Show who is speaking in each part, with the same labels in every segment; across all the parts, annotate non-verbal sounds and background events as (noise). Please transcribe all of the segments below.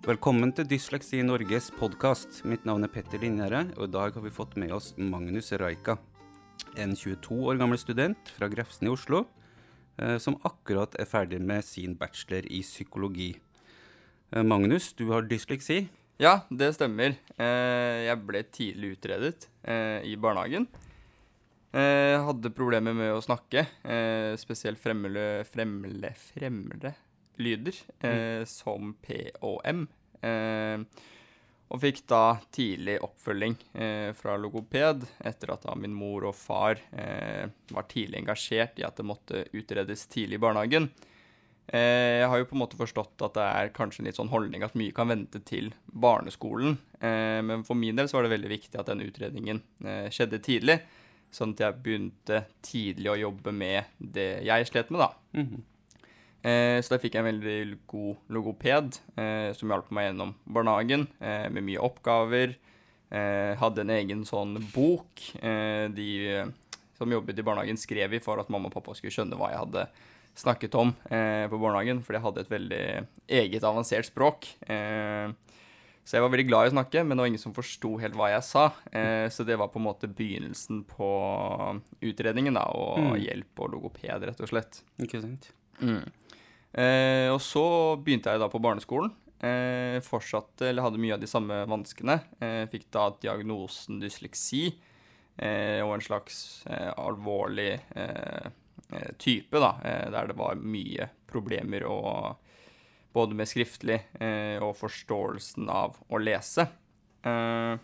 Speaker 1: Velkommen til Dysleksi Norges podkast. Mitt navn er Petter Linjære, og i dag har vi fått med oss Magnus Raika. En 22 år gammel student fra Grefsen i Oslo, eh, som akkurat er ferdig med sin bachelor i psykologi. Eh, Magnus, du har dysleksi.
Speaker 2: Ja, det stemmer. Eh, Jeg ble tidlig utredet i barnehagen. Jeg hadde problemer med å snakke, spesielt fremmede, fremmede, fremmede lyder, eh, som P og M. Eh, og fikk da tidlig oppfølging eh, fra logoped etter at da min mor og far eh, var tidlig engasjert i at det måtte utredes tidlig i barnehagen. Eh, Jeg har jo på en måte forstått at det er kanskje en litt sånn holdning at mye kan vente til barneskolen. Men for min del så var det veldig viktig at den utredningen skjedde tidlig. Sånn at jeg begynte tidlig å jobbe med det jeg slet med, da.
Speaker 1: Mhm.
Speaker 2: Eh, Så da fikk jeg en veldig god logoped eh, som hjalp meg gjennom barnehagen eh, med mye oppgaver. Eh, hadde en egen sånn bok eh, de som jobbet i barnehagen skrev i for at mamma og pappa skulle skjønne hva jeg hadde snakket om eh, på barnehagen, fordi jeg hadde et veldig eget avansert språk. Eh, så jeg var veldig glad i å snakke, men det var ingen som forsto helt hva jeg sa. Eh, så det var på en måte begynnelsen på utredningen, da, og
Speaker 1: Mm.
Speaker 2: hjelp og logoped, rett og slett.
Speaker 1: Ikke sant?
Speaker 2: Mm. Eh, og så begynte jeg da på barneskolen. Eh, fortsatte, eller hadde mye av de samme vanskene. Eh, fikk da diagnosen dysleksi eh, og en slags eh, alvorlig eh, type, da, der det var mye problemer og både med skriftlig og forståelsen av å lese. Eh,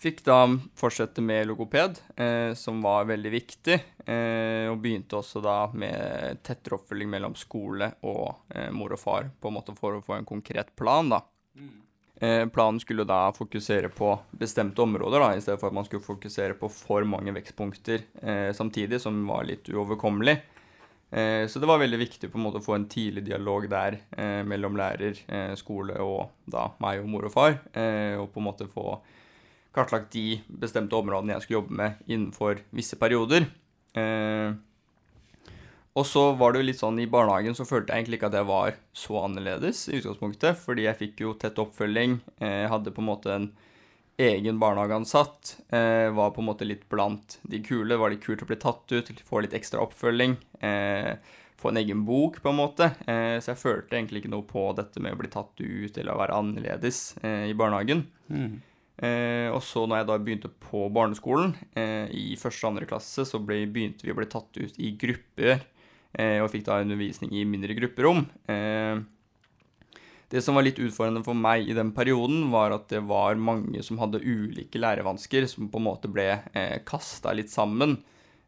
Speaker 2: Fikk da fortsette med logoped, eh, som var veldig viktig, eh, og begynte også da med tettere oppfølging mellom skole og eh, mor og far, på en måte for å få en konkret plan, da. Eh, planen skulle da fokusere på bestemte områder, da, i stedet for at man skulle fokusere på for mange vekstpunkter eh, samtidig, som var litt uoverkommelig. Eh, så det var veldig viktig på en måte å få en tidlig dialog der eh, mellom lærer, skole og da meg og mor og far, eh, og på en måte få kartlagt de bestemte områdene jeg skulle jobbe med innenfor visse perioder. Eh, og så var det jo litt sånn i barnehagen så følte jeg egentlig ikke at jeg var så annerledes i utgangspunktet, fordi jeg fikk jo tett oppfølging, eh, hadde på en måte en egen barnehageansatt, eh, var på en måte litt blant de kule, var litt kult å bli tatt ut, få litt ekstra oppfølging, eh, få en egen bok på en måte, eh, så jeg følte egentlig ikke noe på dette med å bli tatt ut eller å være annerledes eh, i barnehagen.
Speaker 1: Mhm.
Speaker 2: Eh, og så når jeg da begynte på barneskolen, eh, i første og andre klasse, så ble, begynte vi å bli tatt ut i grupper, eh, og fikk da undervisning i mindre grupperom. Eh, det som var litt utfordrende for meg i den perioden, var at det var mange som hadde ulike lærevansker, som på en måte ble eh, kasta litt sammen.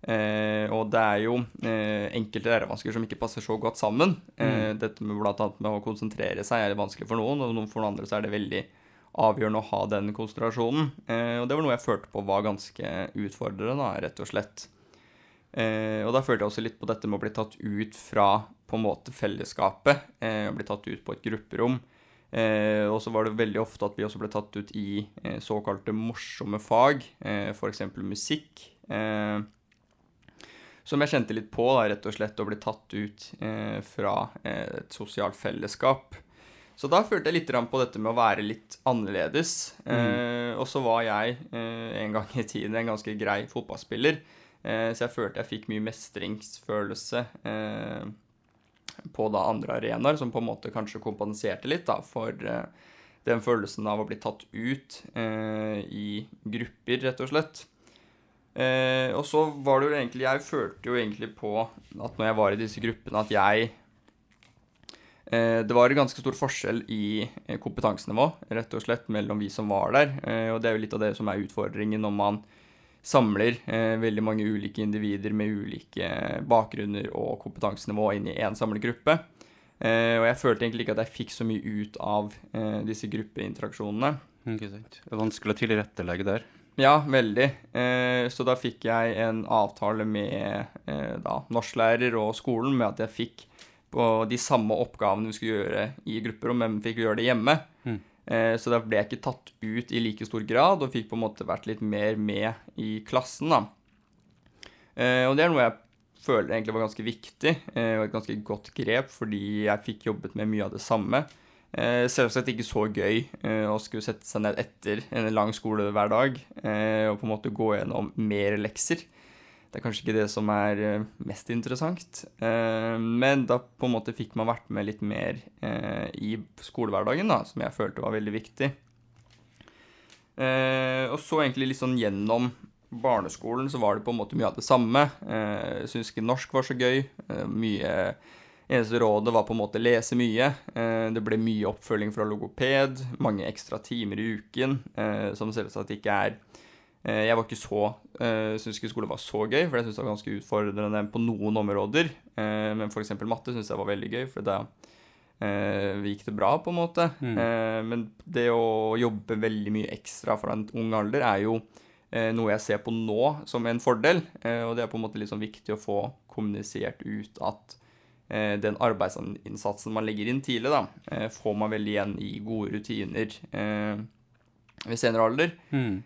Speaker 2: Eh, og det er jo eh, enkelte lærevansker som ikke passer så godt sammen. Eh, Dette med annet med å konsentrere seg er vanskelig for noen, og for noen andre så er det veldig avgjørende å ha den konsentrasjonen. Eh, og det var noe jeg følte på var ganske utfordrende, da, rett og slett. Eh, og da følte jeg også litt på dette med å bli tatt ut fra på en måte fellesskapet, eh, og bli tatt ut på et grupperom. Eh, og så var det veldig ofte at vi også ble tatt ut i eh, såkalte morsomme fag, eh, f.eks. musikk. Eh, som jeg kjente litt på, da, rett og slett, å bli tatt ut fra et sosialt fellesskap. Så da følte jeg litt på dette med å være litt annerledes. Eh, og så var jeg eh, en gang i tiden en ganske grei fotballspiller, eh, så jeg følte jeg fikk mye mestringsfølelse eh, på da andre arenaer, som på en måte kanskje kompenserte litt da, for eh, den følelsen av å bli tatt ut eh, i grupper, rett og slett. Eh, og så var det jo egentlig Jeg følte jo egentlig på at når jeg var i disse gruppene, at jeg Det var ganske stor forskjell i eh, kompetansenivå, rett og slett, mellom vi som var der. Eh, og det er jo litt av det som er utfordringen når man samler eh, veldig mange ulike individer med ulike bakgrunner og kompetansenivå inn i én samlegruppe. Eh, og jeg følte egentlig ikke at jeg fikk så mye ut av eh, disse gruppeinteraksjonene.
Speaker 1: Ikke sant? Det er vanskelig å tilrettelegge der.
Speaker 2: Ja, veldig. Eh, så da fikk jeg en avtale med eh, da, norsklærer og skolen med at jeg fikk på de samme oppgavene vi skulle gjøre i grupperom, men fikk gjøre det hjemme.
Speaker 1: Mm.
Speaker 2: Eh, så da ble jeg ikke tatt ut i like stor grad, og fikk på en måte vært litt mer med i klassen, da. Eh, og det er noe jeg føler egentlig var ganske viktig, eh, og et ganske godt grep, fordi jeg fikk jobbet med mye av det samme. Eh, selvsagt ikke så gøy eh, å skulle sette seg ned etter en lang skole hver dag eh, og på en måte gå gjennom mer lekser. Det er kanskje ikke det som er eh, mest interessant, eh, men da på en måte fikk man vært med litt mer eh, i skolehverdagen, da, som jeg følte var veldig viktig. og så egentlig litt sånn gjennom barneskolen så var det på en måte mye av det samme. Jeg syns ikke norsk var så gøy. mye Eneste rådet var på en måte lese mye. Det ble mye oppfølging fra logoped, mange ekstra timer i uken, som selvsagt ikke er Jeg var ikke så Syns ikke skole var så gøy, for jeg syns det var ganske utfordrende på noen områder. Men f.eks. matte syns jeg var veldig gøy, for da gikk det bra, på en måte. Mm. Men det å jobbe veldig mye ekstra fra en ung alder er jo noe jeg ser på nå som en fordel, og det er på en måte litt sånn viktig å få kommunisert ut at Eh, den arbeidsinnsatsen man legger inn tidlig, da, eh, får man vel igjen i gode rutiner eh, ved senere alder. Mm.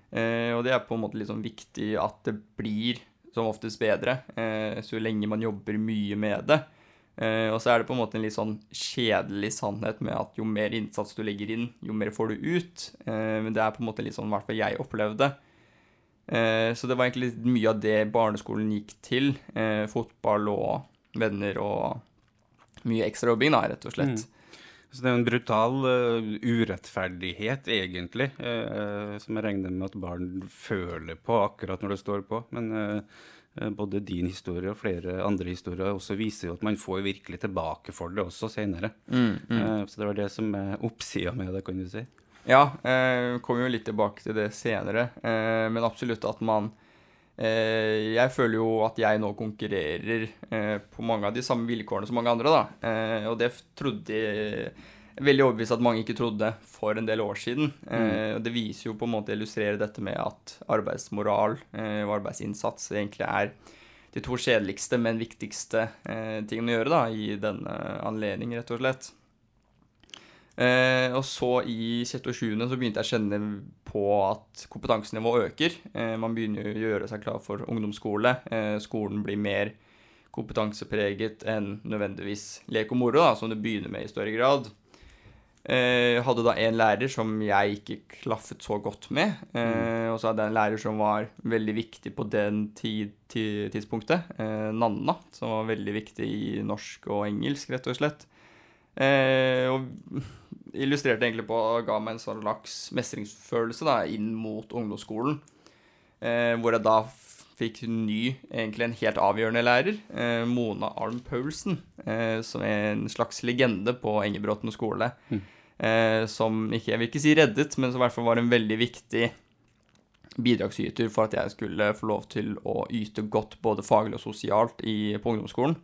Speaker 2: og det er på en måte litt sånn viktig at det blir som oftest bedre, så lenge man jobber mye med det. og så er det på en måte en litt sånn kjedelig sannhet med at jo mer innsats du legger inn, jo mer får du ut. men det er på en måte litt sånn hvert fall jeg opplevde. så det var egentlig mye av det barneskolen gikk til. fotball og venner og mye ekstrajobbing, da, rett og slett. Mm.
Speaker 1: Så det er en brutal uh, urettferdighet, egentlig, uh, som jeg regner med at barn føler på akkurat når det står på. Men uh, både din historie og flere andre historier også viser jo at man får virkelig tilbake for det også senere. Mm, mm. så det var det som er oppsida med det, kan du si.
Speaker 2: Ja, jeg kommer jo litt tilbake til det senere. men absolutt at man Eh, jeg føler jo at jeg nå konkurrerer eh, på mange av de samme vilkårene som mange andre, da. Eh, og det trodde jeg veldig overbevist at mange ikke trodde for en del år siden. Mm. Det viser jo på en måte illustrerer dette med at arbeidsmoral og arbeidsinnsats egentlig er de to kjedeligste, men viktigste tingene å gjøre da, i denne anledning, rett og slett. Eh, og så i sjette og sjuende så begynte jeg å kjenne på at kompetansenivået øker. Eh, man begynner å gjøre seg klar for ungdomsskole. Eh, skolen blir mer kompetansepreget enn nødvendigvis lek og moro, da, som det begynner med i større grad. Jeg hadde da en lærer som jeg ikke klaffet så godt med. Mm. Og så hadde jeg en lærer som var veldig viktig på den tid, tidspunktet. Nanna, som var veldig viktig i norsk og engelsk, rett og slett. Eh, og illustrerte egentlig på ga meg en sånn slags mestringsfølelse da, inn mot ungdomsskolen. Eh, hvor jeg da fikk ny, egentlig en helt avgjørende lærer, eh, Mona Alm Paulsen, eh, som er en slags legende på Engebråten skole. Mm. som ikke, jeg vil ikke si reddet, men som i hvert fall var en veldig viktig bidragsyter for at jeg skulle få lov til å yte godt både faglig og sosialt i, på ungdomsskolen.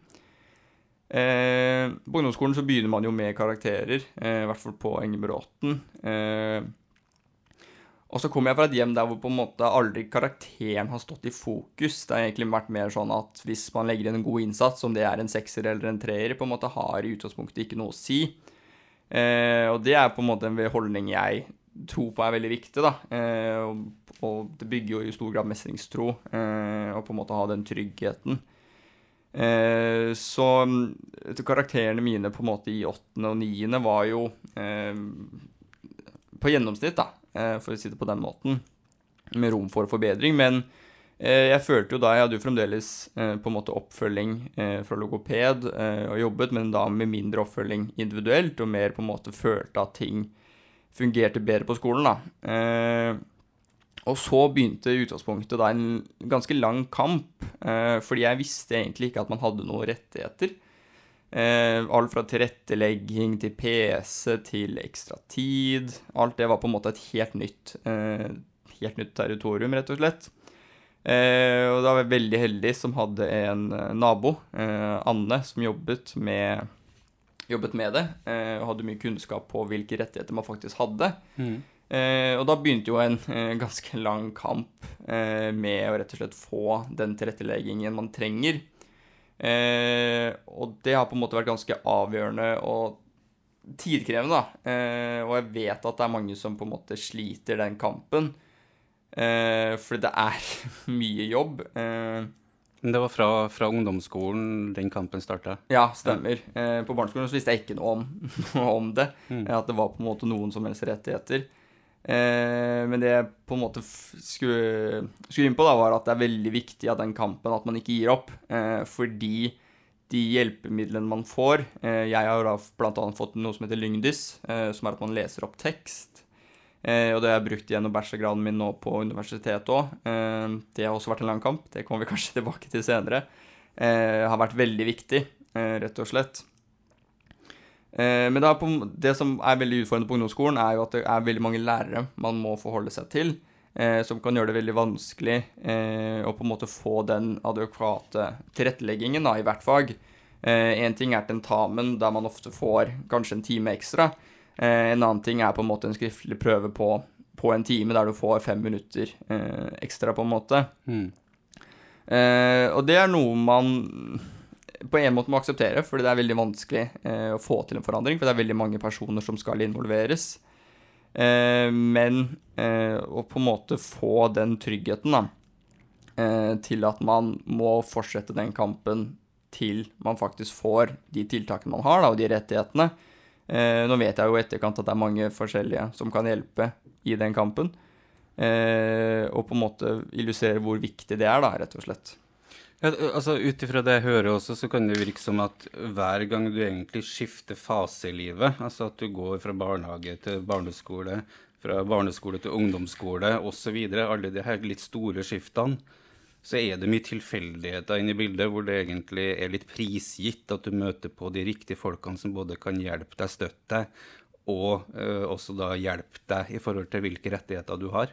Speaker 2: Eh, på ungdomsskolen så begynner man jo med karakterer, eh, i hvert fall på Engebråten. Eh, og så kommer jeg fra et hjem der hvor på en måte aldri karakteren har stått i fokus. Det har egentlig vært mer sånn at hvis man legger inn en god innsats, om det er en sekser eller en treer, på en måte har i utgangspunktet ikke noe å si. Eh, og det er på en måte en holdning jeg tror på er veldig viktig, da. Eh, og, og, det bygger jo i stor grad mestringstro, eh, og på en måte ha den tryggheten. Eh, så karakterene mine på en måte i åttende og niende var jo eh, på gjennomsnitt, da, eh, for å si det på den måten, med rom for forbedring. Men eh, jeg følte jo da Jeg hadde jo fremdeles på en måte oppfølging fra logoped og jobbet, men da med mindre oppfølging individuelt, og mer på en måte følte at ting fungerte bedre på skolen, da. Og så begynte i utgangspunktet da en ganske lang kamp, fordi jeg visste egentlig ikke at man hadde noen rettigheter. Eh, alt fra tilrettelegging til PC til ekstra tid. Alt det var på en måte et helt nytt, eh, helt nytt territorium, rett og slett. Eh, og da var jeg veldig heldig som hadde en eh, nabo, eh, Anne, som jobbet med, jobbet med det. og hadde mye kunnskap på hvilke rettigheter man faktisk hadde. Mm. Eh, og da begynte jo en eh, ganske lang kamp eh, med å rett og slett få den tilretteleggingen man trenger. Eh, og det har på en måte vært ganske avgjørende og tidkrevende, da. Eh, og jeg vet at det er mange som på en måte sliter den kampen. Eh, fordi det er (laughs) mye jobb.
Speaker 1: Men det var fra, fra ungdomsskolen den kampen starta?
Speaker 2: Ja, stemmer. Eh, på barneskolen så visste jeg ikke noe om, (laughs) om det.
Speaker 1: Mm.
Speaker 2: At det var på en måte noen som helst rettigheter. Eh, men det jeg på en måte skulle, skulle inn på, da, var at det er veldig viktig av den kampen at man ikke gir opp. Eh, fordi de hjelpemidlene man får eh, Jeg har da bl.a. fått noe som heter Lyngdys, eh, som er at man leser opp tekst. Eh, og det har jeg brukt gjennom bachelorgraden min nå på universitetet òg. Eh, det har også vært en lang kamp. Det kommer vi (laughs) kanskje tilbake til senere. Har vært veldig viktig, rett og slett. Eh, men det, på, det som er veldig utfordrende på ungdomsskolen, er jo at det er veldig mange lærere man må forholde seg til, eh, som kan gjøre det veldig vanskelig eh, å på en måte få den adekvate tilretteleggingen da, i hvert fag. Én ting er tentamen, der man ofte får kanskje en time ekstra. Eh, en annen ting er på en måte en skriftlig prøve på, på en time, der du får fem minutter eh, ekstra, på en måte.
Speaker 1: Mm.
Speaker 2: Eh, og det er noe man på en måte må akseptere, fordi det er veldig vanskelig eh, å få til en forandring, for det er veldig mange personer som skal involveres. Eh, men eh, å på en måte få den tryggheten da, eh, til at man må fortsette den kampen til man faktisk får de tiltakene man har, da, og de rettighetene. Eh, nå vet jeg jo i etterkant at det er mange forskjellige som kan hjelpe i den kampen. Og på en måte illustrere hvor viktig det er, da, rett og slett.
Speaker 1: Ja, altså Ut ifra det jeg hører også, så kan det virke som at hver gang du egentlig skifter fase i livet, altså at du går fra barnehage til barneskole, fra barneskole til ungdomsskole osv., alle de her litt store skiftene, så er det mye tilfeldigheter inne i bildet hvor det egentlig er litt prisgitt at du møter på de riktige folkene som både kan hjelpe deg, støtte deg, og eh, også da hjelpe deg i forhold til hvilke rettigheter du har.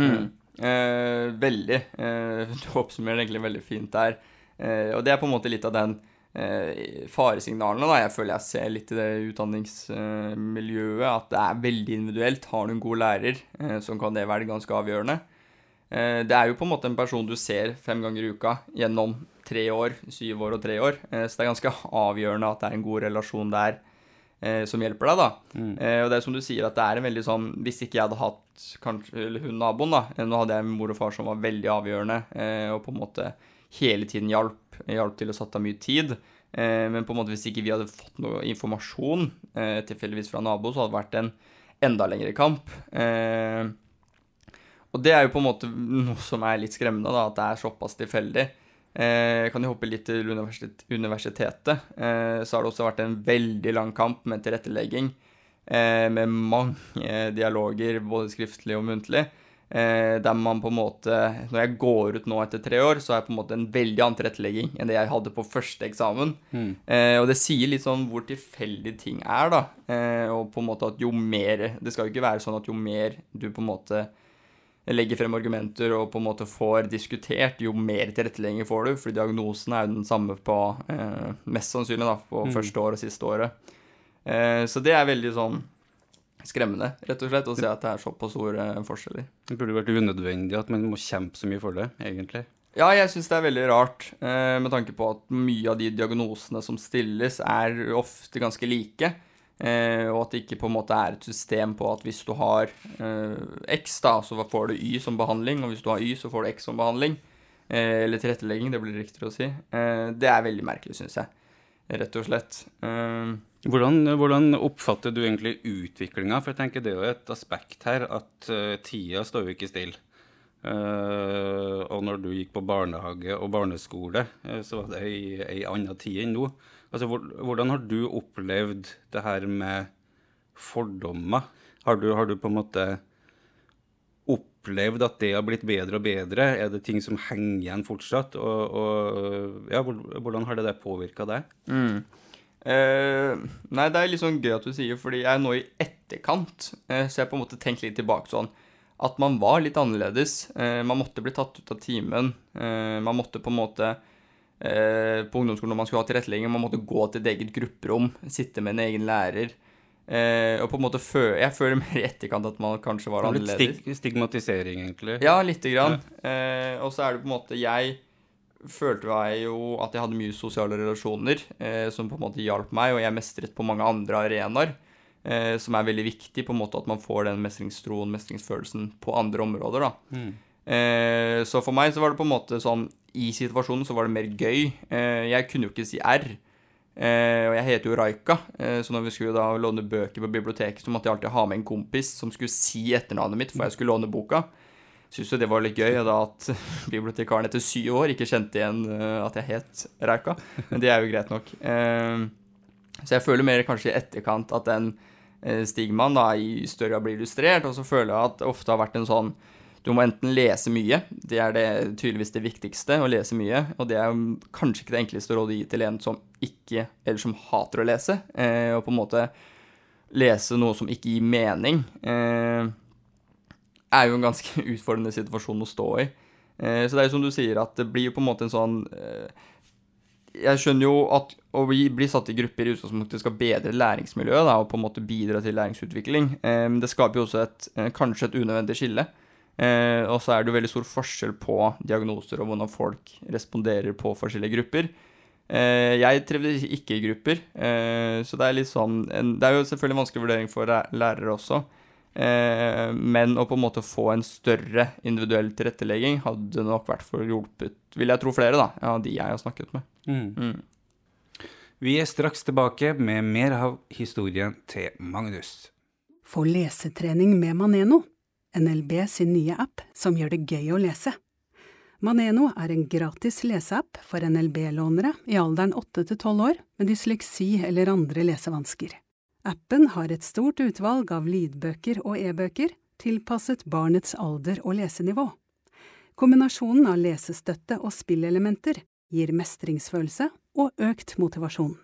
Speaker 2: Mm. Eh, veldig. Eh, (laughs) du oppsummerer det egentlig veldig fint der. Eh, og det er på en måte litt av den eh, faresignalene da, jeg føler jeg ser litt i det utdanningsmiljøet. At det er veldig individuelt. Har du en god lærer, eh, så kan det være ganske avgjørende. Eh, det er jo på en måte en person du ser fem ganger i uka gjennom tre år, syv år og tre år. Så det er ganske avgjørende at det er en god relasjon der eh, som hjelper deg, da.
Speaker 1: Mm.
Speaker 2: Eh, og det er som du sier, at det er en veldig sånn Hvis ikke jeg hadde hatt kanskje, eller hun naboen, da eh, Nå hadde jeg en mor og far som var veldig avgjørende, eh, og på en måte hele tiden hjalp, hjalp til å satte av mye tid. Eh, men på en måte hvis ikke vi hadde fått noe informasjon eh, tilfeldigvis fra nabo, så hadde det vært en enda lengre kamp. Eh, og det er jo på en måte noe som er litt skremmende, da, at det er såpass tilfeldig. Eh, kan jo hoppe litt til universitet, universitetet. Eh, så har det også vært en veldig lang kamp med tilrettelegging. Eh, med mange dialoger, både skriftlig og muntlig. Eh, der man på en måte Når jeg går ut nå etter tre år, så har jeg på en måte en veldig annen tilrettelegging enn det jeg hadde på første eksamen.
Speaker 1: Mm.
Speaker 2: Eh, og det sier litt sånn hvor tilfeldig ting er, da. Eh, og på en måte at jo mer Det skal jo ikke være sånn at jo mer du på en måte legger frem argumenter og på en måte får diskutert, jo mer tilrettelegging får du, fordi diagnosen er jo den samme på eh, Mest sannsynlig da, på
Speaker 1: Mm.
Speaker 2: første år og siste året. Eh, så det er veldig sånn skremmende, rett og slett, å se at det er såpass store forskjeller.
Speaker 1: Det burde vært unødvendig at man må kjempe så mye for det, egentlig.
Speaker 2: Ja, jeg syns det er veldig rart, eh, med tanke på at mye av de diagnosene som stilles, er ofte ganske like. Eh, og at det ikke på en måte er et system på at hvis du har eh, X, da, så får du Y som behandling, og hvis du har Y, så får du X som behandling. Eh, eller tilrettelegging, det blir riktigere å si. Eh, det er veldig merkelig, syns jeg. Rett og slett. Eh,
Speaker 1: Hvordan, hvordan oppfatter du egentlig utviklinga? For jeg tenker det er jo et aspekt her at eh, tida står jo ikke stille. Og når du gikk på barnehage og barneskole, så var det ei, ei anna tid enn nå. Altså, hvordan har du opplevd det her med fordommer? Har du, har du på en måte opplevd at det har blitt bedre og bedre? Er det ting som henger igjen fortsatt? Og, og ja, hvordan har det der påvirka deg?
Speaker 2: Mm. Eh, nei, det er litt sånn gøy at du sier, fordi jeg er nå i etterkant, eh, så jeg på en måte tenkt litt tilbake sånn at man var litt annerledes. Eh, man måtte bli tatt ut av timen. Eh, man måtte på en måte På ungdomsskolen når man skulle ha tilrettelegging, man måtte gå til et eget grupperom, sitte med en egen lærer. Eh, og på en måte fø Jeg føler mer i etterkant at man kanskje var
Speaker 1: Litt
Speaker 2: annerledes.
Speaker 1: stig stigmatisering, egentlig.
Speaker 2: Ja, lite grann. Eh, og så er det på en måte Jeg følte jeg jo at jeg hadde mye sosiale relasjoner eh, som på en måte hjalp meg, og jeg mestret på mange andre arenaer. Eh, som er veldig viktig, på en måte at man får den mestringstroen, mestringsfølelsen, på andre områder, da.
Speaker 1: Mm.
Speaker 2: Eh, så for meg så var det på en måte sånn i situasjonen så var det mer gøy. Eh, jeg kunne jo ikke si R. Eh, og jeg heter jo Raika, eh, så når vi skulle da låne bøker på biblioteket, så måtte jeg alltid ha med en kompis som skulle si etternavnet mitt for jeg skulle låne boka. Syns jo det var litt gøy da at (laughs) bibliotekaren etter syv år ikke kjente igjen at jeg het Raika. Men det er jo greit nok. Så jeg føler mer kanskje i etterkant at den stigmaen da i større grad blir illustrert, og så føler jeg at det ofte har vært en sånn du må enten lese mye, det er det, tydeligvis det viktigste, å lese mye. Og det er kanskje ikke det enkleste rådet å gi til en som ikke, eller som hater å lese. Eh, og på en måte lese noe som ikke gir mening, eh, er jo en ganske (laughs) utfordrende situasjon å stå i. Eh, så det er jo som du sier, at det blir jo på en måte en sånn eh, Jeg skjønner jo at å bli, satt i grupper i utgangspunktet skal bedre læringsmiljøet da, og på en måte bidra til læringsutvikling. Eh, det skaper jo også et, eh, kanskje et unødvendig skille. Eh, og så er det jo veldig stor forskjell på diagnoser og hvordan folk responderer på forskjellige grupper. Eh, jeg trivdes ikke i grupper, eh, så det er litt sånn en, Det er jo selvfølgelig vanskelig vurdering for lærere også, eh, men å på en måte få en større individuell tilrettelegging hadde nok vært for hjulpet, vil jeg tro flere, da, av ja, de jeg har snakket med. Mm. Mm.
Speaker 1: Vi er straks tilbake med mer av historien til Magnus.
Speaker 3: Få lesetrening med Maneno. NLB sin nye app som gjør det gøy å lese. Maneno er en gratis leseapp for NLB-lånere i alderen 8 til 12 år med dysleksi eller andre lesevansker. Appen har et stort utvalg av lydbøker og e-bøker tilpasset barnets alder og lesenivå. Kombinasjonen av lesestøtte og spillelementer gir mestringsfølelse og økt motivasjon.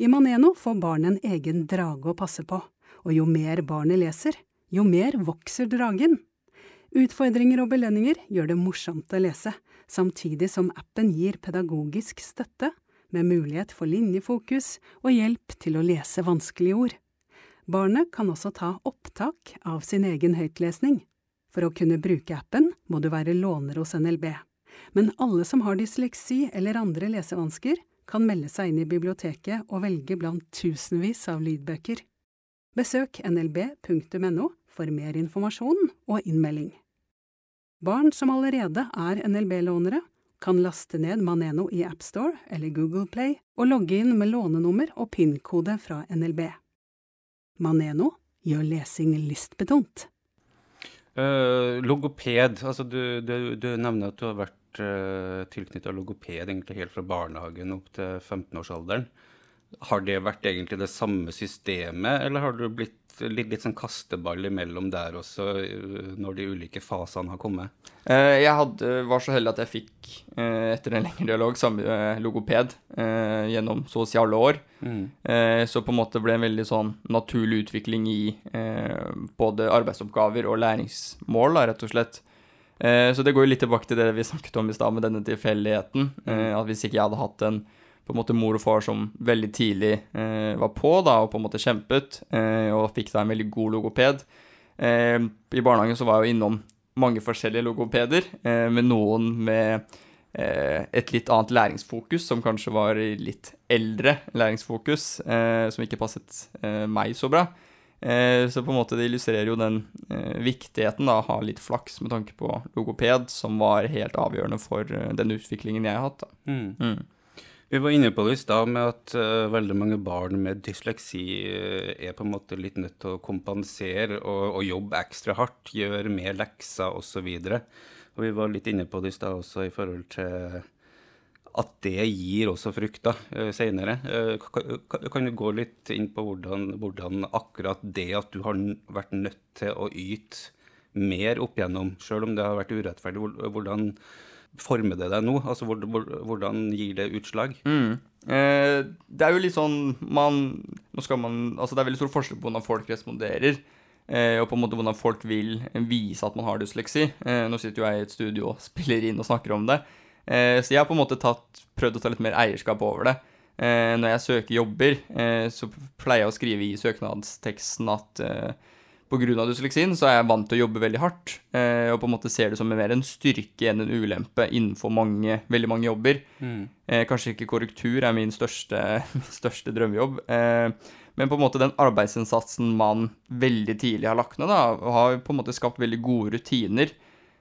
Speaker 3: I Maneno får barnet en egen drage å passe på, og jo mer barnet leser, jo mer vokser dragen. Utfordringer og belønninger gjør det morsomt å lese, samtidig som appen gir pedagogisk støtte, med mulighet for linjefokus og hjelp til å lese vanskelige ord. Barnet kan også ta opptak av sin egen høytlesning. For å kunne bruke appen må du være låner hos NLB. Men alle som har dysleksi eller andre lesevansker, kan melde seg inn i biblioteket og velge blant tusenvis av lydbøker. Besøk nlb.no for mer informasjon og innmelding. Barn som allerede er NLB-lånere, kan laste ned Maneno i AppStore eller Google Play og logge inn med lånenummer og PIN-kode fra NLB. Maneno gjør lesing lystbetont.
Speaker 1: Uh, logoped, altså du, du, du, nevner at du har vært uh, tilknytta logoped egentlig helt fra barnehagen opp til 15-årsalderen. Har det vært egentlig det samme systemet, eller har du blitt litt, litt sånn kasteball imellom der også, øh, når de ulike fasene har kommet?
Speaker 2: Eh, jeg hadde, var så heldig at jeg fikk, eh, etter en lengre dialog, samme eh, logoped gjennom så å si alle år. Mm. Så på en måte ble det en veldig sånn naturlig utvikling i både arbeidsoppgaver og læringsmål, da, rett og slett. Så det går jo litt tilbake til det vi snakket om i stad, med denne tilfeldigheten. Mm. At hvis ikke jeg hadde hatt en på en måte mor og far som veldig tidlig eh, var på da, og på en måte kjempet, eh, og fikk da en veldig god logoped. Eh, I barnehagen så var jeg jo innom mange forskjellige logopeder, eh, med noen med eh, et litt annet læringsfokus, som kanskje var litt eldre læringsfokus, eh, som ikke passet meg så bra. Så på en måte det illustrerer jo den viktigheten da, å ha litt flaks med tanke på logoped, som var helt avgjørende for den utviklingen jeg har hatt. da. Mm. Mm.
Speaker 1: Vi var inne på det i stad med at uh, veldig mange barn med dysleksi uh, er på en måte litt nødt til å kompensere og, og jobbe ekstra hardt, gjøre mer lekser osv. Og vi var litt inne på det i stad også i forhold til at det gir også frukter uh, senere. Kan, kan, du gå litt inn på hvordan, hvordan, akkurat det at du har vært nødt til å yte mer opp igjennom, sjøl om det har vært urettferdig, hvordan former det deg nå? Altså, Hvordan gir det utslag?
Speaker 2: Mm. Eh, det er jo litt sånn man man Altså, det er veldig stor forskjell på hvordan folk responderer. Eh, og på en måte hvordan folk vil vise at man har dysleksi. Eh, nå sitter jo jeg i et studio og (laughs) spiller inn og snakker om det. Eh, så jeg har på en måte tatt, prøvd å ta litt mer eierskap over det. Når jeg søker jobber, så pleier jeg å skrive i søknadsteksten at pga. dysleksien så er jeg vant til å jobbe veldig hardt, eh, og på en måte ser det som mer en styrke enn en ulempe innenfor mange, veldig mange jobber. Mm. Eh, kanskje ikke korrektur er min største, (laughs) største drømmejobb, eh, men på en måte den arbeidsinnsatsen man veldig tidlig har lagt ned, da, har på en måte skapt veldig gode rutiner.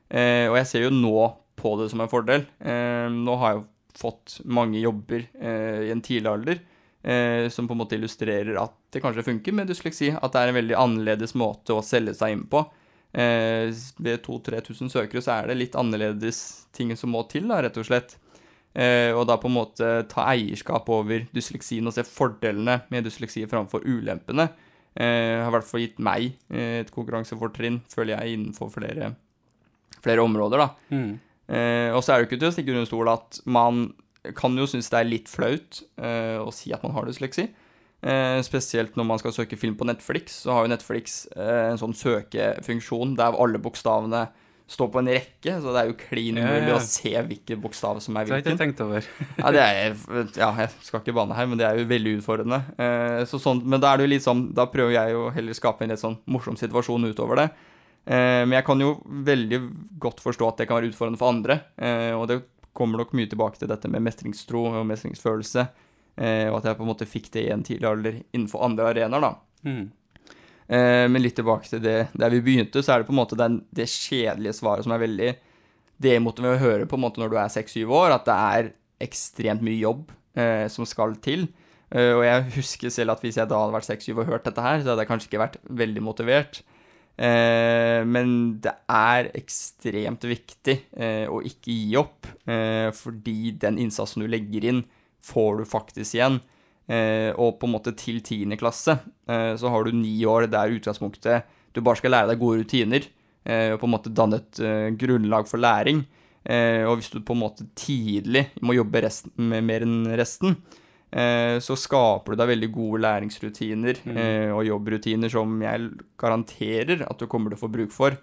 Speaker 2: og jeg ser jo nå på det som en fordel. Eh, nå har jeg jo fått mange jobber eh, i en tidlig alder som på en måte illustrerer at det kanskje funker med dysleksi. At det er en veldig annerledes måte å selge seg inn på. Eh, ved 2000-3000 søkere så er det litt annerledes ting som må til, da, rett og slett. Eh, og da på en måte ta eierskap over dysleksien og se fordelene med dysleksi framfor ulempene. Eh, har i hvert fall gitt meg eh, et konkurransefortrinn, føler jeg, innenfor flere, flere områder, da.
Speaker 1: Mm.
Speaker 2: Eh, og så er det jo ikke til å stikke under stol at man kan jo synes det er litt flaut uh, å si at man har dysleksi. Uh, spesielt når man skal søke film på Netflix, så har jo Netflix uh, en sånn søkefunksjon der alle bokstavene står på en rekke, så det er jo klin
Speaker 1: umulig ja, ja.
Speaker 2: å se hvilke bokstav som er
Speaker 1: Det har jeg ikke tenkt over. (laughs)
Speaker 2: Ja, det er, ja, jeg skal ikke bane her, men det er jo veldig utfordrende. Så sånn, men da er det jo litt sånn, da prøver jeg jo heller skape en litt sånn morsom situasjon utover det. Men jeg kan jo veldig godt forstå at det kan være utfordrende for andre. Og det kommer nok mye tilbake til dette med mestringstro og mestringsfølelse. Eh, og at jeg på en måte fikk det i en tidlig alder innenfor andre arenaer, da.
Speaker 1: Mm.
Speaker 2: Eh, men litt tilbake til det der vi begynte, så er det på en måte den, det kjedelige svaret som er veldig demotiverende å høre på en måte når du er seks-syv år, at det er ekstremt mye jobb eh, som skal til. Eh, og jeg husker selv at hvis jeg da hadde vært seks-syv og hørt dette her, så hadde jeg kanskje ikke vært veldig motivert. Eh, men det er ekstremt viktig eh, å ikke gi opp, eh, fordi den innsatsen du legger inn, får du faktisk igjen. Og på en måte til 10. klasse så har du ni år der utgangspunktet du bare skal lære deg gode rutiner og på en måte danne et grunnlag for læring. Og hvis du på en måte tidlig må jobbe resten, mer enn resten, så skaper du deg veldig gode læringsrutiner eh, og jobbrutiner som jeg garanterer at du kommer til å få bruk for.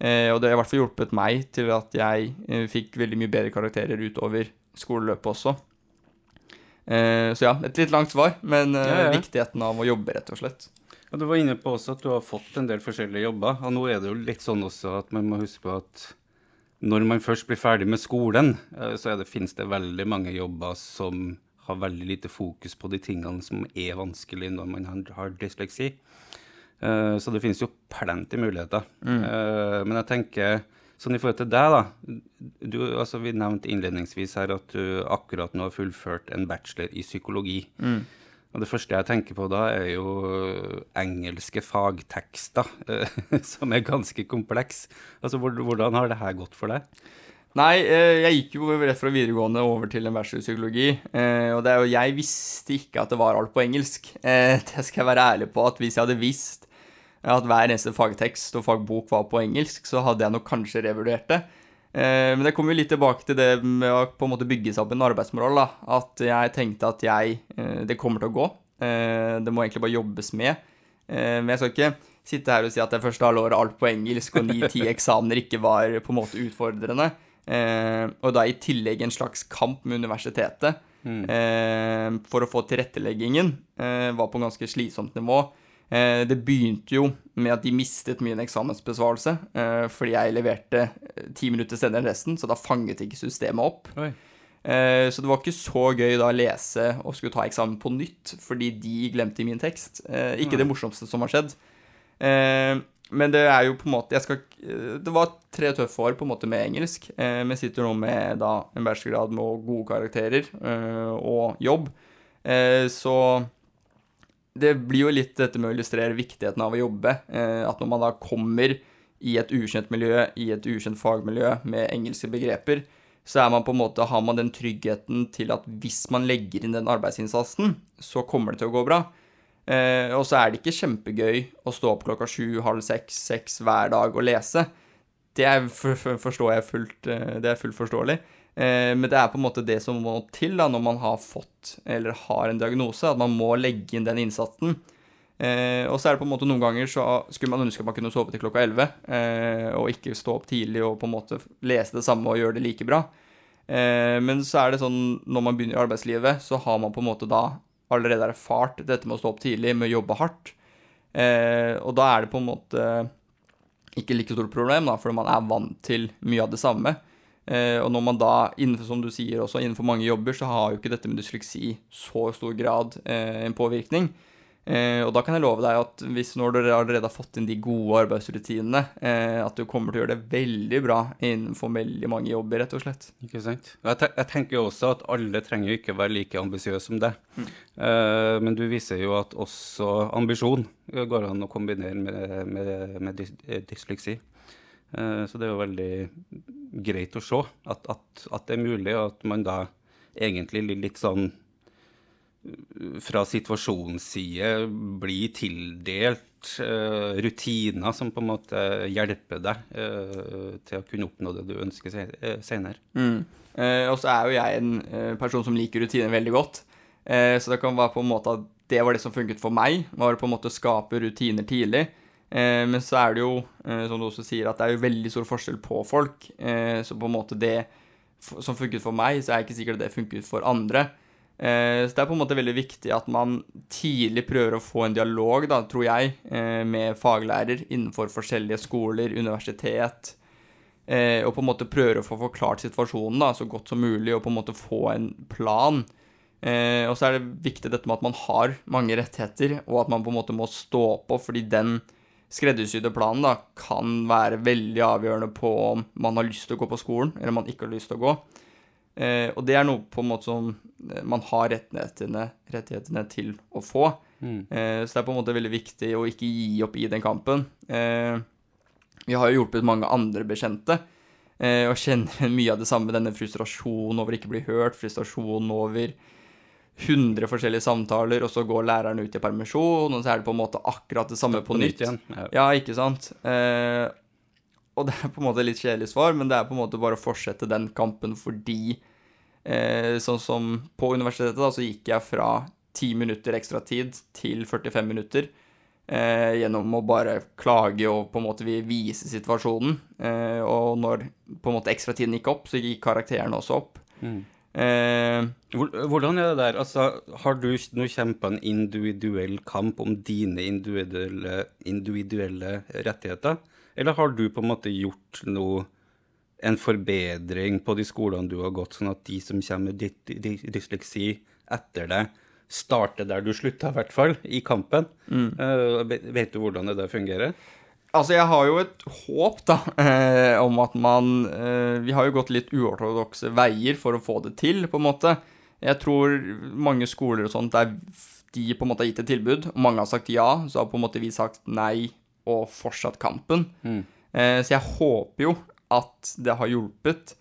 Speaker 2: Eh, og det har i hvert fall hjulpet meg til at jeg eh, fikk veldig mye bedre karakterer utover skoleløpet også. Eh, så ja, et litt langt svar, men eh,
Speaker 1: Ja, ja.
Speaker 2: viktigheten av å jobbe, rett og slett.
Speaker 1: Ja, Du var inne på også at du har fått en del forskjellige jobber. Og nå er det jo litt sånn også at man må huske på at når man først blir ferdig med skolen, eh, så det, finnes det veldig mange jobber som har veldig lite fokus på de tingene som er vanskelig når man har, dysleksi. Eh, Så det finnes jo plenty muligheter. Eh, Men jeg tenker sånn i forhold til deg, da. Du, altså, vi nevnte innledningsvis her at du akkurat nå har fullført en bachelor i psykologi. Og det første jeg tenker på da, er jo engelske fagtekster, eh, (laughs) som er ganske kompleks. Altså, hvordan har det her gått for deg?
Speaker 2: Nei, eh, jeg gikk jo rett fra videregående over til en bachelor i psykologi. eh, Og det er jo, jeg visste ikke at det var alt på engelsk. (laughs) Eh, Det skal jeg være ærlig på. at Hvis jeg hadde visst at hver eneste fagtekst og fagbok var på engelsk, så hadde jeg nok kanskje revurdert det. Men det kommer jo litt tilbake til det med å på en måte bygge seg opp en arbeidsmoral. da. At jeg tenkte at jeg Det kommer til å gå. Det må egentlig bare jobbes med. Men jeg skal ikke sitte her og si at det første halvåret alt på engelsk og ni-ti (laughs) eksamener ikke var på en måte utfordrende. Eh, og da i tillegg en slags kamp med universitetet eh, for å få tilretteleggingen eh, var på en ganske slitsomt nivå. Eh, det begynte jo med at de mistet min eksamensbesvarelse eh, fordi jeg leverte eh, ti minutter senere enn resten, så da fanget ikke systemet opp. Eh, Så det var ikke så gøy da å lese og skulle ta eksamen på nytt, fordi de glemte min tekst. Eh, Ikke det morsomste som har skjedd. Eh, Men det er jo på en måte jeg skal, eh, Det var tre tøffe år på en måte med engelsk, eh, men sitter nå med da en bachelorgrad med gode karakterer eh, og jobb. Eh, Så det blir jo litt dette med å illustrere viktigheten av å jobbe. Eh, at når man da kommer i et ukjent miljø, i et ukjent fagmiljø med engelske begreper, så er man på en måte, har man den tryggheten til at hvis man legger inn den arbeidsinnsatsen, så kommer det til å gå bra. Eh, og så er det ikke kjempegøy å stå opp klokka sju, halv seks, seks hver dag og lese. Det er, for, for, forstår jeg fullt, eh, det er fullt forståelig. Eh, men det er på en måte det som må til da, når man har fått eller har en diagnose, at man må legge inn den innsatsen. Eh, og så er det på en måte noen ganger så skulle man ønske at man kunne sove til klokka 11, eh, og ikke stå opp tidlig og på en måte lese det samme og gjøre det like bra. Eh, men så er det sånn når man begynner i arbeidslivet, så har man på en måte da allerede erfart dette med å stå opp tidlig, med å jobbe hardt. Eh, og da er det på en måte ikke like stort problem, da, fordi man er vant til mye av det samme. Eh, og når man da, innenfor, som du sier også, innenfor mange jobber, så har jo ikke dette med dysleksi så stor grad eh, en påvirkning. Eh, og da kan jeg love deg at hvis når dere allerede har fått inn de gode arbeidsrutinene, eh, at du kommer til å gjøre det veldig bra innenfor veldig mange jobber, rett og slett.
Speaker 1: Ikke sant. Jeg, te jeg tenker jo også at alle trenger jo ikke være like ambisiøse som deg. Mm. Eh, men du viser jo at også ambisjon går an å kombinere med, med, med dysleksi. Uh, så det er jo veldig greit å se at, at, at det er mulig, og at man da egentlig litt sånn fra situasjonens side blir tildelt uh, rutiner som på en måte hjelper deg uh, til å kunne oppnå det du ønsker senere.
Speaker 2: Mm. Uh, og så er jo jeg en person som liker rutiner veldig godt. så det kan være på en måte at det var det som funket for meg, var på en måte å skape rutiner tidlig. men så er det jo, som du også sier, at det er jo veldig stor forskjell på folk. så på en måte det som funket for meg, så er det ikke sikkert det funket for andre. Eh, så det er på en måte veldig viktig at man tidlig prøver å få en dialog, da, tror jeg, eh, med faglærer innenfor forskjellige skoler, universitet, eh, og på en måte prøver å få forklart situasjonen da, så godt som mulig, og på en måte få en plan. og så er det viktig dette med at man har mange rettigheter, og at man på en måte må stå på, fordi den skreddersydde planen da, kan være veldig avgjørende på om man har lyst til å gå på skolen, eller om man ikke har lyst til å gå. Eh, og det er noe på en måte som eh, man har rettighetene, rettighetene til å få. Mm. Eh, så det er på en måte veldig viktig å ikke gi opp i den kampen. Eh, vi har jo hjulpet mange andre bekjente, eh, og kjenner mye av det samme. Denne frustrasjonen over ikke å bli hørt, frustrasjonen over 100 forskjellige samtaler, og så går læreren ut i permisjon, og så er det på en måte akkurat det samme på, på nytt. nytt ja. ja. ikke sant. Og det er på en måte litt kjedelig svar, men det er på en måte bare å fortsette den kampen fordi eh, Sånn som på universitetet, da, så gikk jeg fra 10 minutter ekstra tid til 45 minutter. Eh, gjennom å bare klage og på en måte vise situasjonen. Eh, og når på en måte ekstratiden gikk opp, så gikk karakterene også opp. Mm.
Speaker 1: Eh, Hvordan er det der? Altså, har du nå kjempa en individuell kamp om dine individuelle, individuelle rettigheter? Eller har du på en måte gjort noe en forbedring på de skolene du har gått, sånn at de som kommer med dysleksi etter deg, starter der du slutta, i hvert fall, i kampen? Mm. Uh, vet du hvordan det der fungerer?
Speaker 2: Altså, jeg har jo et håp, da, eh, om at man eh, Vi har jo gått litt uortodokse veier for å få det til, på en måte. Jeg tror mange skoler og sånt der de på en måte har gitt et tilbud, og mange har sagt ja, så har på en måte vi sagt nei og fortsatt kampen. Mm. Eh, så jeg håper jo at det har hjulpet.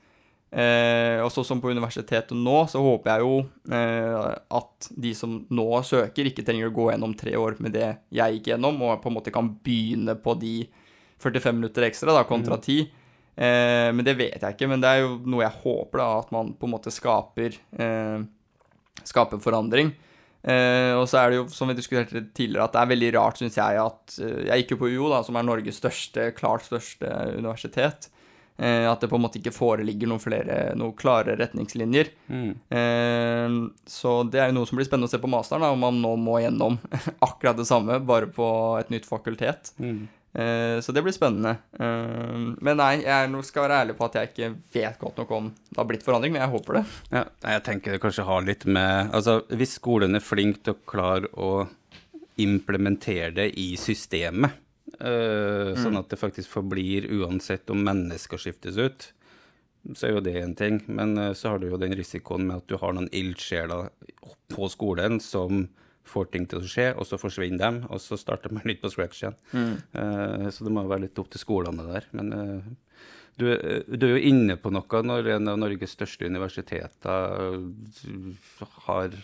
Speaker 2: Eh, og så som på universitetet nå, så håper jeg jo eh, at de som nå søker, ikke trenger å gå gjennom tre år med det jeg gikk gjennom, og på en måte kan begynne på de 45 minutter ekstra, da, kontra 10. Mm. Eh, men det vet jeg ikke. Men det er jo noe jeg håper, da, at man på en måte skaper, eh, skaper forandring. Uh, og så er det jo, som vi diskuterte tidligere, at det er veldig rart, syns jeg, at uh, Jeg gikk jo på UiO, da, som er Norges største, klart største universitet. Uh, at det på en måte ikke foreligger noen flere, noen klare retningslinjer. Mm. så det er jo noe som blir spennende å se på masteren, da, om man nå må gjennom (laughs) akkurat det samme, bare på et nytt fakultet. Mm. Eh, så det blir spennende. Eh, men nei, jeg skal være ærlig på at jeg ikke vet godt nok om det har blitt forandring, men jeg håper det.
Speaker 1: Ja, jeg tenker det kanskje har litt med Altså, hvis skolen er flink til å klare å implementere det i systemet, uh, sånn at det faktisk forblir uansett om mennesker skiftes ut, så er jo det en ting. Men så har du jo den risikoen med at du har noen ildsjeler på skolen som får ting til å skje, og så forsvinner de, og så starter man (laughs) litt på scratch igjen. Mm. Uh, så det må være litt opp til skolene der. Men uh, du, du, er jo inne på noe når en av Norges største universiteter har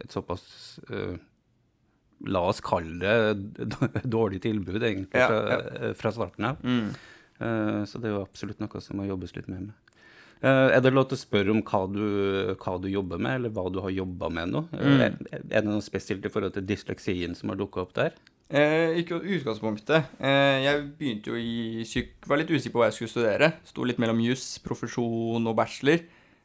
Speaker 1: et såpass uh, La oss kalle det dårlig tilbud, egentlig, fra, ja, ja. fra starten av. Mm. så det er jo absolutt noe som må jobbes litt mer med. Er det lov til å spørre om hva du, hva du, jobber med, eller hva du har jobba med nå? Mm. Er, det noe spesielt i forhold til dysleksien som har dukka opp der?
Speaker 2: Eh, ikke utgangspunktet. Eh, jeg begynte jo i syk... Var litt usikker på hva jeg skulle studere. Sto litt mellom juss, profesjon og bachelor.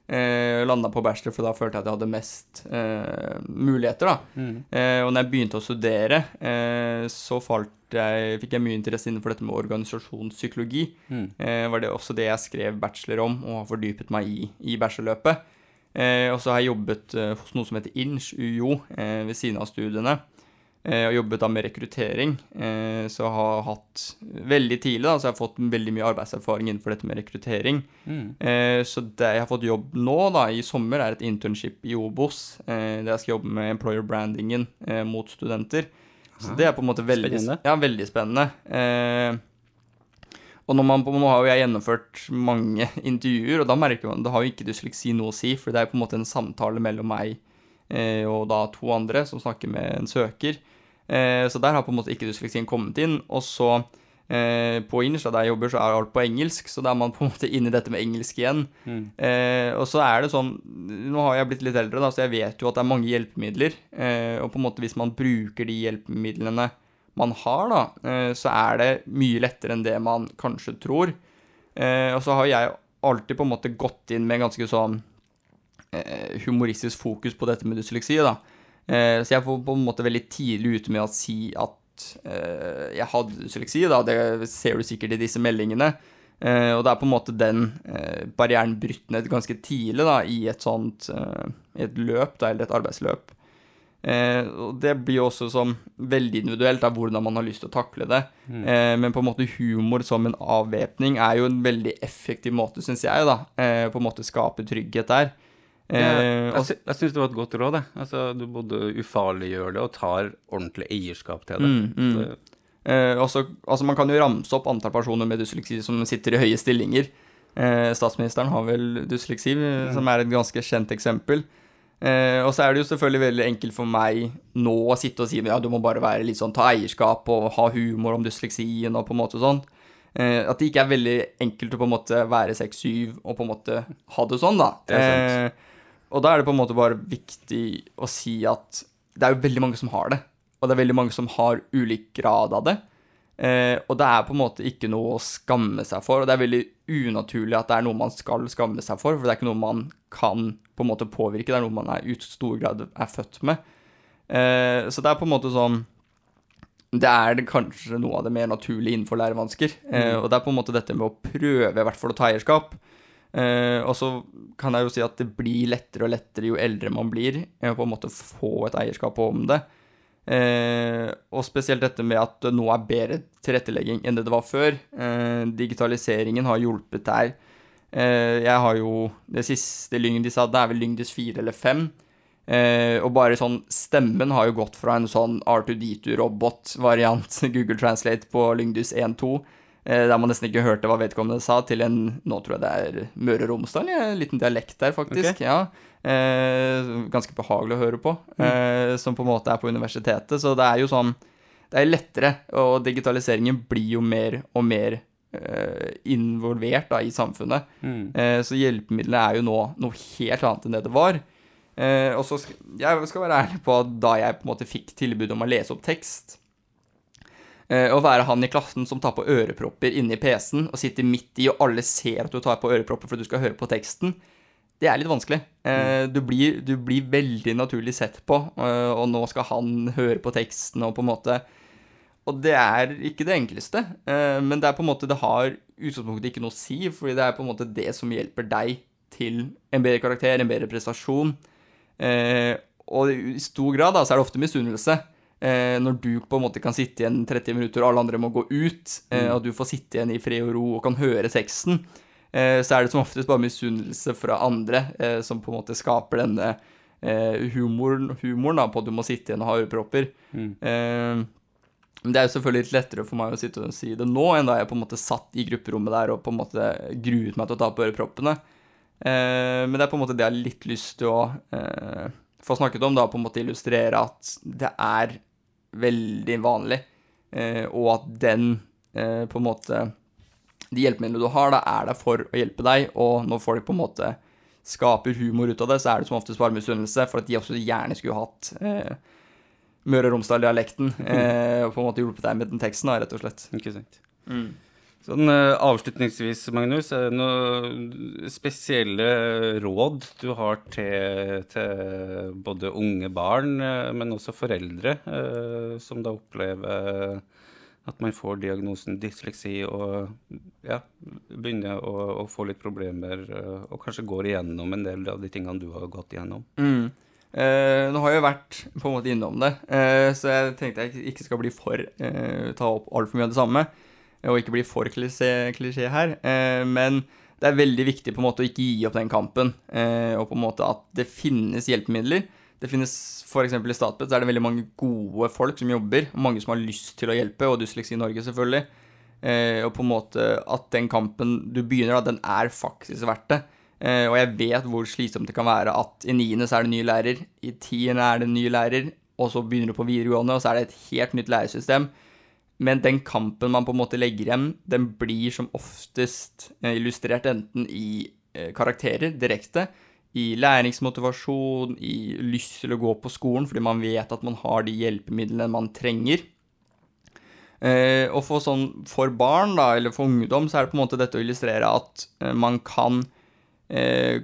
Speaker 2: Eh, Landa på bachelor, for da følte jeg at jeg hadde mest eh, muligheter. da. Mm. Eh, og når jeg begynte å studere, eh, så jeg, fikk jeg mye interesse innenfor dette med organisasjonspsykologi. Mm. Eh, var det også det jeg skrev bachelor om og har fordypet meg i i bachelorløpet. Eh, og så har jeg jobbet hos noe som heter INSH, UiO, ved siden av studiene. Eh, har jobbet da med rekruttering. Eh, så jeg har hatt veldig tidlig da, så jeg har fått veldig mye arbeidserfaring innenfor dette med rekruttering.
Speaker 1: Mm.
Speaker 2: Eh, så det jeg har fått jobb nå da, i sommer, er et internship i Obos. Der jeg skal jobbe med employer brandingen mot studenter. Så
Speaker 1: Ah,
Speaker 2: det er på en måte veldig
Speaker 1: spennende.
Speaker 2: Ja, veldig spennende. Og man, nå har jo jeg gjennomført mange (laughs) intervjuer, og da merker man det har jo ikke dysleksi noe å si, for det er på en måte en samtale mellom meg og da to andre som snakker med en søker. Eh, så der har på en måte ikke dysleksien kommet inn. Og så eh, på Inch, der jeg jobber, så er alt på engelsk, så da er man på en måte inne i dette med engelsk igjen.
Speaker 1: Mm.
Speaker 2: Eh, og så er det sånn Nå har jeg blitt litt eldre, da, så jeg vet jo at det er mange hjelpemidler. Eh, og på en måte hvis man bruker de hjelpemidlene man har, da, eh, så er det mye lettere enn det man kanskje tror. Eh, og så har jeg alltid på en måte gått inn med ganske sånn eh, humoristisk fokus på dette med dysleksi, da. Eh, så jeg får på en måte veldig tidlig ute med å si at eh, jeg hadde dysleksi, da. Det ser du sikkert i disse meldingene. Eh, og det er på en måte den barrieren brutt ned ganske tidlig da, i et sånt et løp, da, eller et arbeidsløp. Eh, og det blir jo også som veldig individuelt av hvordan man har lyst til å takle det. Eh, men på en måte humor som en avvæpning er jo en veldig effektiv måte, syns jeg, da. Eh, på en måte skape trygghet der. Eh,
Speaker 1: jeg
Speaker 2: og-
Speaker 1: jeg syns det var et godt råd. Altså, du både ufarliggjør det og tar ordentlig eierskap til det.
Speaker 2: Mm, mm. Eh, også, altså Man kan jo ramse opp antall personer med dysleksi som sitter i høye stillinger. Eh, statsministeren har vel dysleksi, mm. som er et ganske kjent eksempel. Eh, og så er det jo selvfølgelig veldig enkelt for meg nå å sitte og si ja, du må bare være litt sånn, ta eierskap og ha humor om dysleksien og på en måte sånn. Eh, at det ikke er veldig enkelt å på en måte være 6-7 og på en måte ha det sånn, da.
Speaker 1: Det er sant.
Speaker 2: Eh, og da er det på en måte bare viktig å si at det er jo veldig mange som har det. Og det er veldig mange som har ulik grad av det. Eh, og det er på en måte ikke noe å skamme seg for. Og det er veldig unaturlig at det er noe man skal skamme seg for, for det er ikke noe man kan på en måte påvirke. Det er noe man er i stor grad er født med. Eh, så det er på en måte sånn Det er kanskje noe av det mer naturlige innenfor lærevansker. Eh, og det er på en måte dette med å prøve i hvert fall å ta eierskap. Eh, og så kan jeg jo si at det blir lettere og lettere jo eldre man blir, å på en måte få et eierskap om det. Eh, og spesielt dette med at det nå er bedre tilrettelegging enn det det var før. Eh, digitaliseringen har hjulpet. Eh, jeg har jo Det siste Lyngdis hadde, er vel Lyngdis 4 eller 5. Eh, og bare sånn Stemmen har jo gått fra en sånn R2D2-robot-variant, (laughs) Google Translate, på Lyngdis 1.2, eh, der man nesten ikke hørte hva vedkommende sa, til en Nå tror jeg det er Møre og Romsdal, en liten dialekt der, faktisk.
Speaker 1: Okay.
Speaker 2: ja. Eh, ganske behagelig å høre på, eh, som på en måte er på universitetet. Så det er jo sånn Det er lettere, og digitaliseringen blir jo mer og mer eh, involvert da, i samfunnet.
Speaker 1: Mm.
Speaker 2: Eh, så hjelpemidlene er jo nå noe helt annet enn det det var. Eh, og så skal, jeg skal være ærlig på at da jeg på en måte fikk tilbud om å lese opp tekst, eh, å være han i klassen som tar på ørepropper inni PC-en og sitter midt i, og alle ser at du tar på ørepropper fordi du skal høre på teksten, det er litt vanskelig. Eh, du, blir, du blir veldig naturlig sett på, eh, og nå skal han høre på teksten og på en måte og det er ikke det enkleste, eh, men det er på en måte Det har utgangspunktet ikke noe å si, fordi det er på en måte det som hjelper deg til en bedre karakter, en bedre prestasjon. Eh, og i stor grad da, så er det ofte misunnelse. Eh, når du på en måte kan sitte igjen 30 minutter, og alle andre må gå ut, eh, og du får sitte igjen i fred og ro og kan høre teksten, eh, så er det som oftest bare misunnelse fra andre eh, som på en måte skaper denne eh, humoren, humoren da, på at du må sitte igjen og ha ørepropper.
Speaker 1: Mm.
Speaker 2: Eh, men det er jo selvfølgelig litt lettere for meg å sitte og si det nå, enn da jeg på en måte satt i grupperommet der og på en måte gruet meg til å ta på øreproppene. Eh, men det er på en måte det jeg har litt lyst til å eh, få snakket om, da på en måte illustrere at det er veldig vanlig, eh, og at den eh, på en måte De hjelpemidlene du har, da er der for å hjelpe deg, og når folk på en måte skaper humor ut av det, så er det som oftest bare misunnelse, for at de også gjerne skulle hatt eh, Møre og Romsdal-dialekten, (laughs) eh, og på en måte hjulpet deg med den teksten, da, rett og slett.
Speaker 1: Ikke sant. Sånn eh, avslutningsvis, Magnus, er det noen spesielle råd du har til, til både unge barn, eh, men også foreldre, eh, som da opplever at man får diagnosen dysleksi og ja, begynner å, å få litt problemer, og kanskje går igjennom en del av de tingene du har gått igjennom?
Speaker 2: Mm. Eh, nå har jeg jo vært på en måte innom det, eh, så jeg tenkte jeg ikke skal bli for eh, ta opp altfor mye av det samme. Og ikke bli for klisjé, klisjé her. Eh, men det er veldig viktig på en måte å ikke gi opp den kampen. Eh, og på en måte at det finnes hjelpemidler. Det finnes F.eks. i Statped så er det veldig mange gode folk som jobber. og Mange som har lyst til å hjelpe, og Dysleksi Norge, selvfølgelig. Eh, og på en måte at den kampen du begynner, da, den er faktisk verdt det. Eh, og jeg vet hvor slitsomt det kan være at i niende så er det ny lærer, i tiende er det ny lærer, og så begynner du på videregående, og så er det et helt nytt læresystem. Men den kampen man på en måte legger igjen, den blir som oftest eh, illustrert enten i eh, karakterer direkte, i læringsmotivasjon, i lyst til å gå på skolen fordi man vet at man har de hjelpemidlene man trenger. Eh, og for, sånn, for barn, da, eller for ungdom, så er det på en måte dette å illustrere at man kan eh,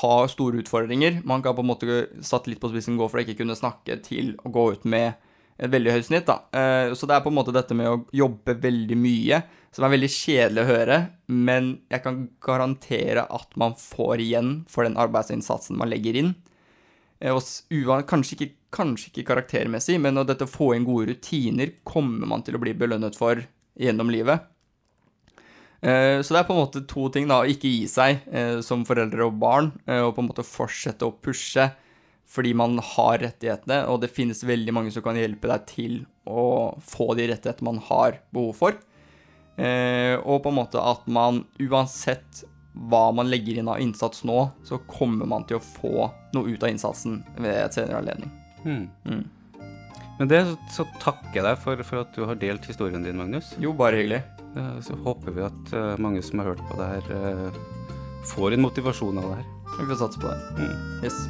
Speaker 2: ha store utfordringer. Man kan på en måte satt litt på spissen gå for å ikke kunne snakke til å gå ut med et veldig høyt snitt. da. Eh, så det er på en måte dette med å jobbe veldig mye, som er veldig kjedelig å høre, men jeg kan garantere at man får igjen for den arbeidsinnsatsen man legger inn. Eh, kanskje ikke, kanskje ikke karaktermessig, men å dette få inn gode rutiner kommer man til å bli belønnet for gjennom livet. Eh, så det er på en måte to ting, da. Å Ikke gi seg som foreldre og barn, og på en måte fortsette å pushe fordi man har rettighetene, og det finnes veldig mange som kan hjelpe deg til å få de rettighetene man har behov for. Eh, og på en måte at man uansett hva man legger inn av innsats nå, så kommer man til å få noe ut av innsatsen ved et senere anledning.
Speaker 1: Hmm.
Speaker 2: Mm.
Speaker 1: Med det så, så takker jeg deg for, for, at du har delt historien din, Magnus.
Speaker 2: Jo, bare hyggelig.
Speaker 1: Eh, så håper vi at uh, mange som har hørt på det her, uh, får en motivasjon av det her.
Speaker 2: Vi får satse på det.
Speaker 1: Mm.
Speaker 2: Yes.